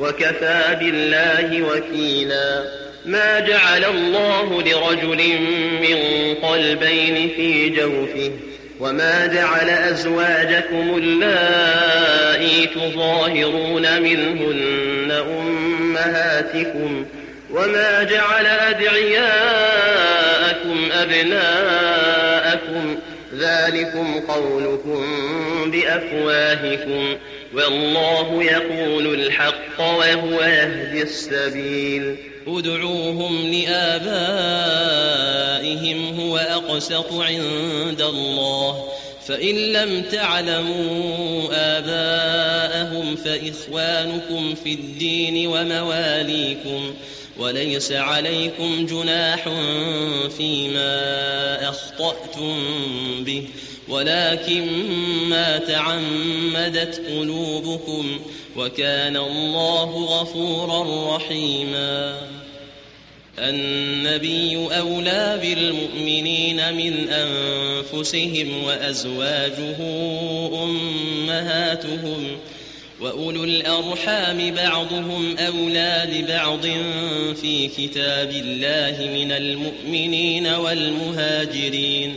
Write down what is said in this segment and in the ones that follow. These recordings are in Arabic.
وكفى بالله وكيلا. ما جعل الله لرجل من قلبين في جوفه وما جعل أزواجكم اللائي تظاهرون منهن أمهاتكم وما جعل أدعياءكم أبناءكم ذلكم قولكم بأفواهكم. والله يقول الحق وهو يهدي السبيل. ادعوهم لآبائهم هو أقسط عند الله. فإن لم تعلموا آباءهم فإخوانكم في الدين ومواليكم. وليس عليكم جناح فيما أخطأتم به. ولكن ما تعمدت قلوبكم وكان الله غفورا رحيما. النبي أولى بالمؤمنين من أنفسهم وأزواجه أمهاتهم وأولو الأرحام بعضهم أولى ببعض في كتاب الله من المؤمنين والمهاجرين.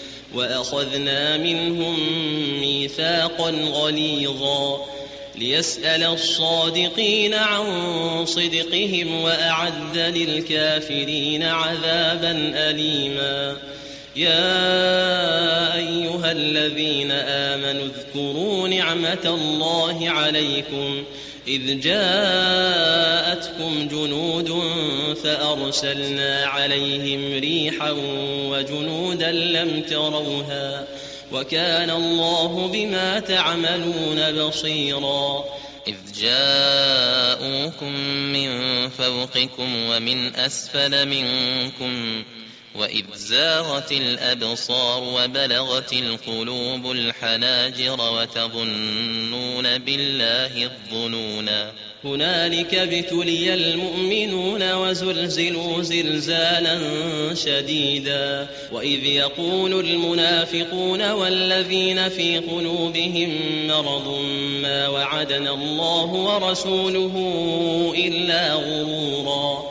وأخذنا منهم ميثاقا غليظا ليسأل الصادقين عن صدقهم وأعد للكافرين عذابا أليما. يا أيها الذين آمنوا اذكروا نعمة الله عليكم. إذ جاءتكم جنود فأرسلنا عليهم ريحا وجنودا لم تروها وكان الله بما تعملون بصيرا. إذ جاءوكم من فوقكم ومن أسفل منكم وإذ زاغت الأبصار وبلغت القلوب الحناجر وتظنون بالله الظنونا هنالك ابتلي المؤمنون وزلزلوا زلزالا شديدا. وإذ يقول المنافقون والذين في قلوبهم مرض ما وعدنا الله ورسوله إلا غرورا.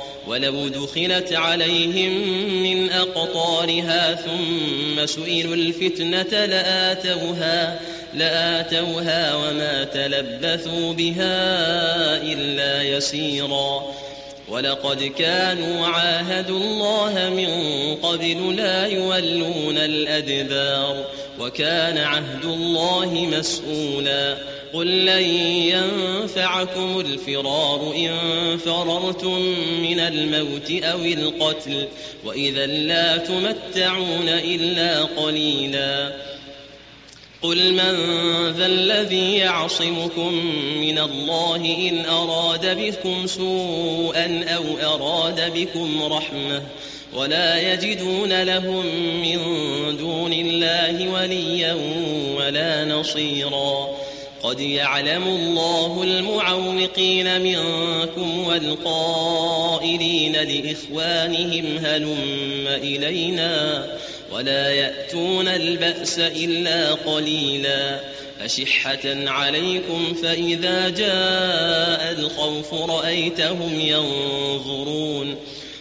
ولو دخلت عليهم من أقطارها ثم سئلوا الفتنة لآتوها لآتوها وما تلبثوا بها إلا يسيرا. ولقد كانوا عاهدوا الله من قبل لا يولون الأدبار. وكان عهد الله مسؤولا. قل لن ينفعكم الفرار إن فررتم من الموت أو القتل وإذا لا تمتعون إلا قليلا. قل من ذا الذي يعصمكم من الله إن أراد بكم سوءا أو أراد بكم رحمة ولا يجدون لهم من دون الله وليا ولا نصيرا. قد يعلم الله المعوقين منكم والقائلين لإخوانهم هلم إلينا ولا يأتون البأس إلا قليلا. أشحة عليكم فإذا جاء الخوف رأيتهم ينظرون.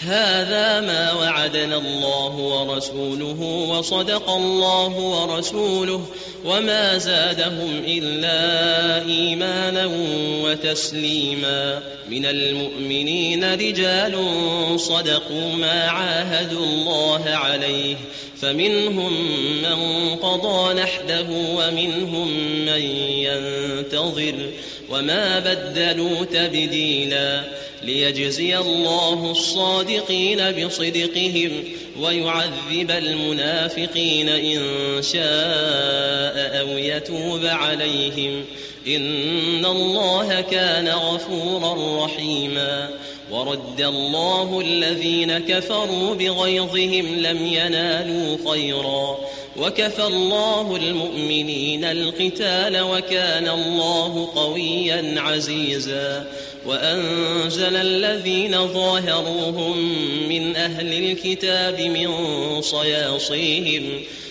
هذا ما وعدنا الله ورسوله وصدق الله ورسوله وما زادهم إلا إيمانا وتسليما. من المؤمنين رجال صدقوا ما عاهدوا الله عليه. فمنهم من قضى نحده ومنهم من ينتظر. وما بدلوا تبديلا. ليجزي الله الصادقين بصدقهم ويعذب المنافقين إن شاء أو يتوب عليهم إن الله كان غفورا رحيما ورد الله الذين كفروا بغيظهم لم ينالوا خيرا. وكفى الله المؤمنين القتال وكان الله قويا عزيزا. وأنزل الذين ظاهروهم من أهل الكتاب من صياصيهم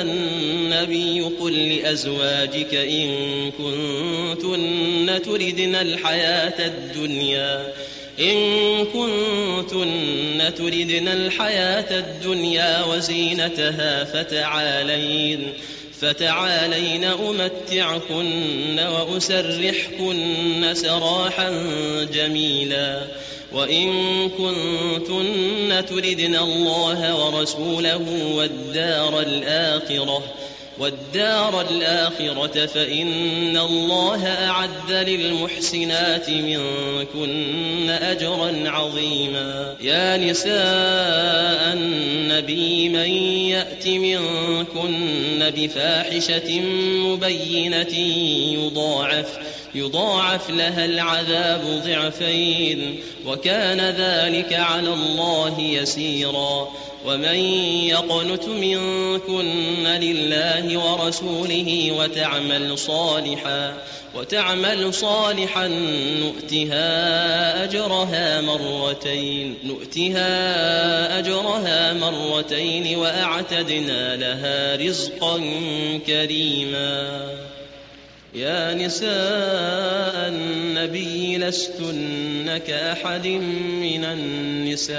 النبي قل لأزواجك إن كنتن تردن الحياة الدنيا إن كنتن تردن الحياة الدنيا وزينتها فتعالين فتعالين أمتعكن وأسرحكن سراحا جميلا. وإن كنتن تردن الله ورسوله والدار الآخرة والدار الآخرة فإن الله أعد للمحسنات منكن أجرا عظيما. يا نساء النبي من يأت منكن بفاحشة مبينة يضاعف يضاعف لها العذاب ضعفين وكان ذلك على الله يسيرا. ومن يقنت منكن لله ورسوله وتعمل صالحا وتعمل صالحا نؤتها أجرها مرتين نؤتها أجرها مرتين وأعتدنا لها رزقا كريما. يا نساء النبي لستن كأحد من النساء.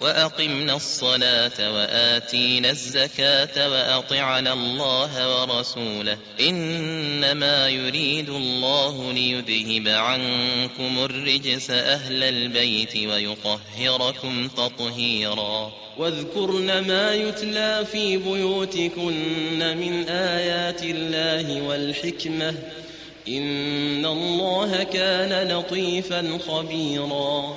وأقمنا الصلاة وآتينا الزكاة وأطعنا الله ورسوله. إنما يريد الله ليذهب عنكم الرجس أهل البيت ويطهركم تطهيرا. واذكرن ما يتلى في بيوتكن من آيات الله والحكمة. إن الله كان لطيفا خبيرا.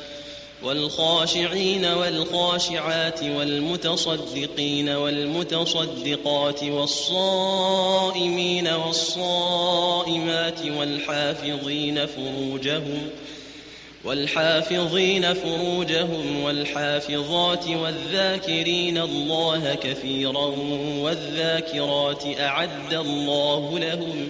والخاشعين والخاشعات والمتصدقين والمتصدقات والصائمين والصائمات والحافظين فروجهم والحافظين فروجهم والحافظات والذاكرين الله كثيرا والذاكرات أعد الله لهم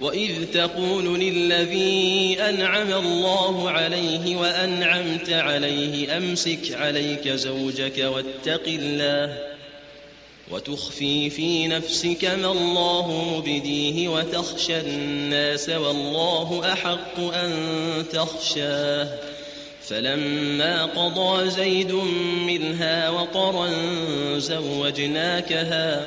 وإذ تقول للذي أنعم الله عليه وأنعمت عليه أمسك عليك زوجك واتق الله وتخفي في نفسك ما الله مبديه وتخشى الناس والله أحق أن تخشاه فلما قضى زيد منها وطرا زوجناكها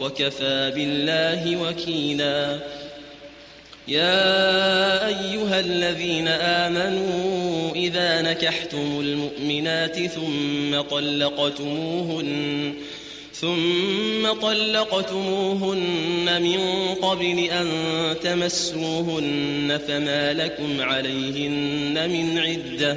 وكفى بالله وكيلا. يا أيها الذين آمنوا إذا نكحتم المؤمنات ثم طلقتموهن ثم طلقتموهن من قبل أن تمسوهن فما لكم عليهن من عدة.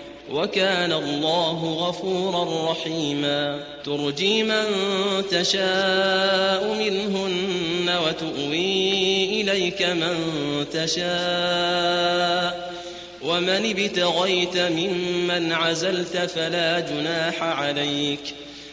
وكان الله غفورا رحيما. ترجي من تشاء منهن وتؤوي إليك من تشاء. ومن ابتغيت ممن عزلت فلا جناح عليك.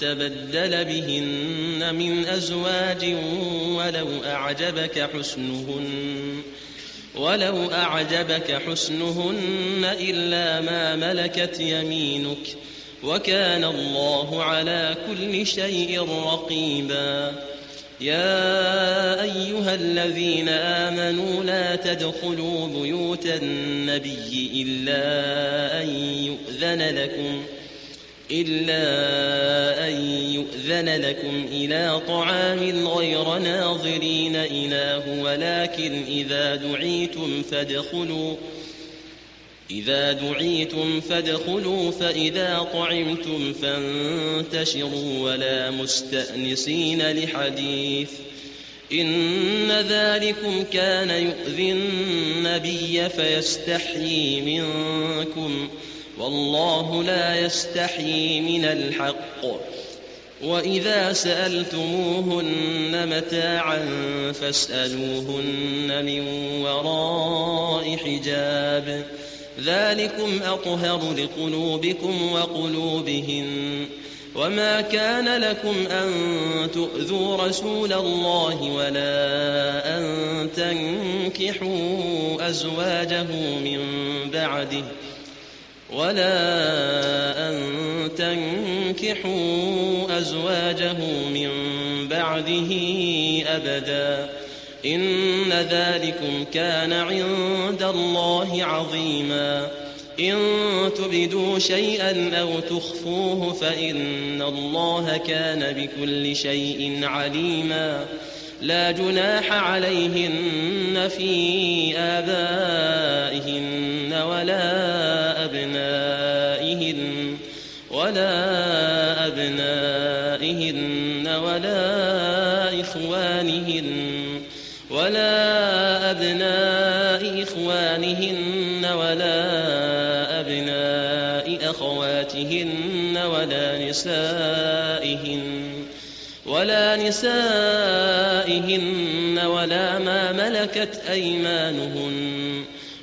تبدل بهن من أزواج ولو أعجبك حسنهن ولو أعجبك حسنهن إلا ما ملكت يمينك وكان الله على كل شيء رقيبا. يا أيها الذين آمنوا لا تدخلوا بيوت النبي إلا أن يؤذن لكم إلا أن يؤذن لكم إلى طعام غير ناظرين إله ولكن إذا دعيتم فادخلوا إذا دعيتم فادخلوا فإذا طعمتم فانتشروا ولا مستأنسين لحديث. إن ذلكم كان يؤذي النبي فيستحيي منكم. والله لا يستحيي من الحق. وإذا سألتموهن متاعا فاسألوهن من وراء حجاب. ذلكم أطهر لقلوبكم وقلوبهن. وما كان لكم أن تؤذوا رسول الله ولا أن تنكحوا أزواجه من بعده. ولا أن تنكحوا أزواجه من بعده أبدا إن ذلكم كان عند الله عظيما إن تبدوا شيئا أو تخفوه فإن الله كان بكل شيء عليما لا جناح عليهن في آبائهن ولا أبنائهن ولا أبنائهن ولا إخوانهن ولا أبناء إخوانهن ولا أبناء أخواتهن ولا نسائهن ولا نسائهن ولا ما ملكت أيمانهن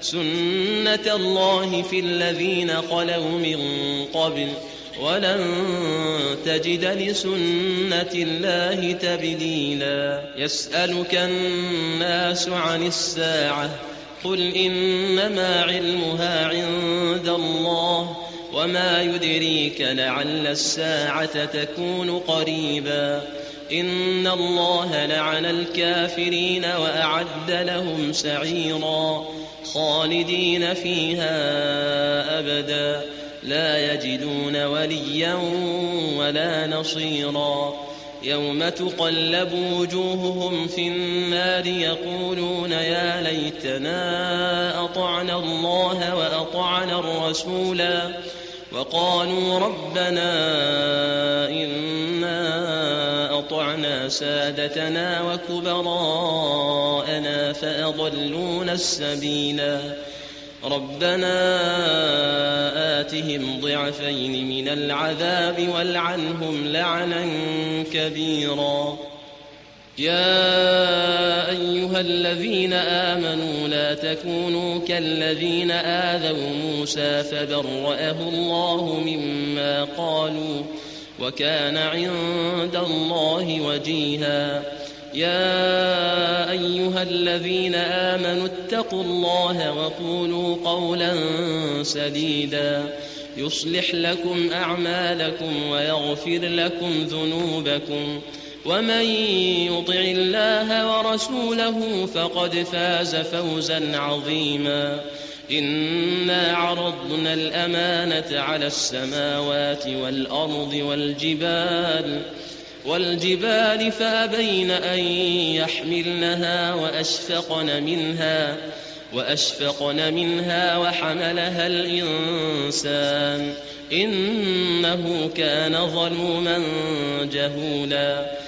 سنة الله في الذين خلوا من قبل ولن تجد لسنة الله تبديلا يسألك الناس عن الساعة قل إنما علمها عند الله وما يدريك لعل الساعة تكون قريبا إن الله لعن الكافرين وأعد لهم سعيرا خالدين فيها أبدا لا يجدون وليا ولا نصيرا. يوم تقلب وجوههم في النار يقولون يا ليتنا أطعنا الله وأطعنا الرسولا. وقالوا ربنا إنا أطعنا سادتنا وكبراءنا فأضلونا السبيلا. ربنا آتهم ضعفين من العذاب والعنهم لعنا كبيرا. يا أيها الذين آمنوا لا تكونوا كالذين آذوا موسى فبرأه الله مما قالوا وكان عند الله وجيها. يا أيها الذين آمنوا اتقوا الله وقولوا قولا سديدا. يصلح لكم أعمالكم ويغفر لكم ذنوبكم. ومن يطع الله ورسوله فقد فاز فوزا عظيما. إنا عرضنا الأمانة على السماوات والأرض والجبال والجبال فأبين أن يحملنها وأشفقن منها وأشفقن منها وحملها الإنسان. إنه كان ظلوما جهولا.